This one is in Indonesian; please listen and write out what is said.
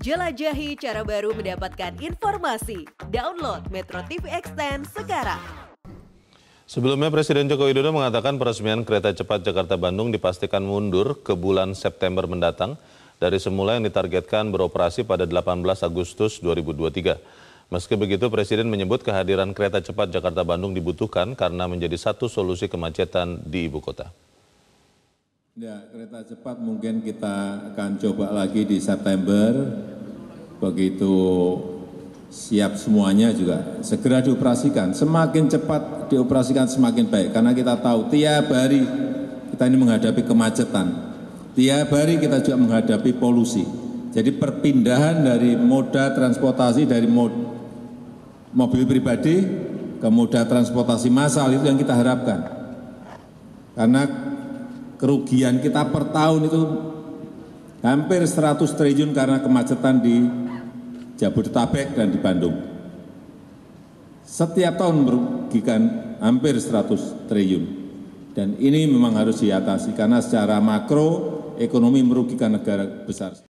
Jelajahi cara baru mendapatkan informasi. Download Metro TV Extend sekarang. Sebelumnya Presiden Joko Widodo mengatakan peresmian kereta cepat Jakarta-Bandung dipastikan mundur ke bulan September mendatang dari semula yang ditargetkan beroperasi pada 18 Agustus 2023. Meski begitu, Presiden menyebut kehadiran kereta cepat Jakarta-Bandung dibutuhkan karena menjadi satu solusi kemacetan di ibu kota. Ya, kereta cepat mungkin kita akan coba lagi di September. Begitu siap semuanya juga segera dioperasikan. Semakin cepat dioperasikan semakin baik karena kita tahu tiap hari kita ini menghadapi kemacetan. Tiap hari kita juga menghadapi polusi. Jadi perpindahan dari moda transportasi dari mod, mobil pribadi ke moda transportasi massal itu yang kita harapkan. Karena kerugian kita per tahun itu hampir 100 triliun karena kemacetan di Jabodetabek dan di Bandung. Setiap tahun merugikan hampir 100 triliun. Dan ini memang harus diatasi karena secara makro ekonomi merugikan negara besar.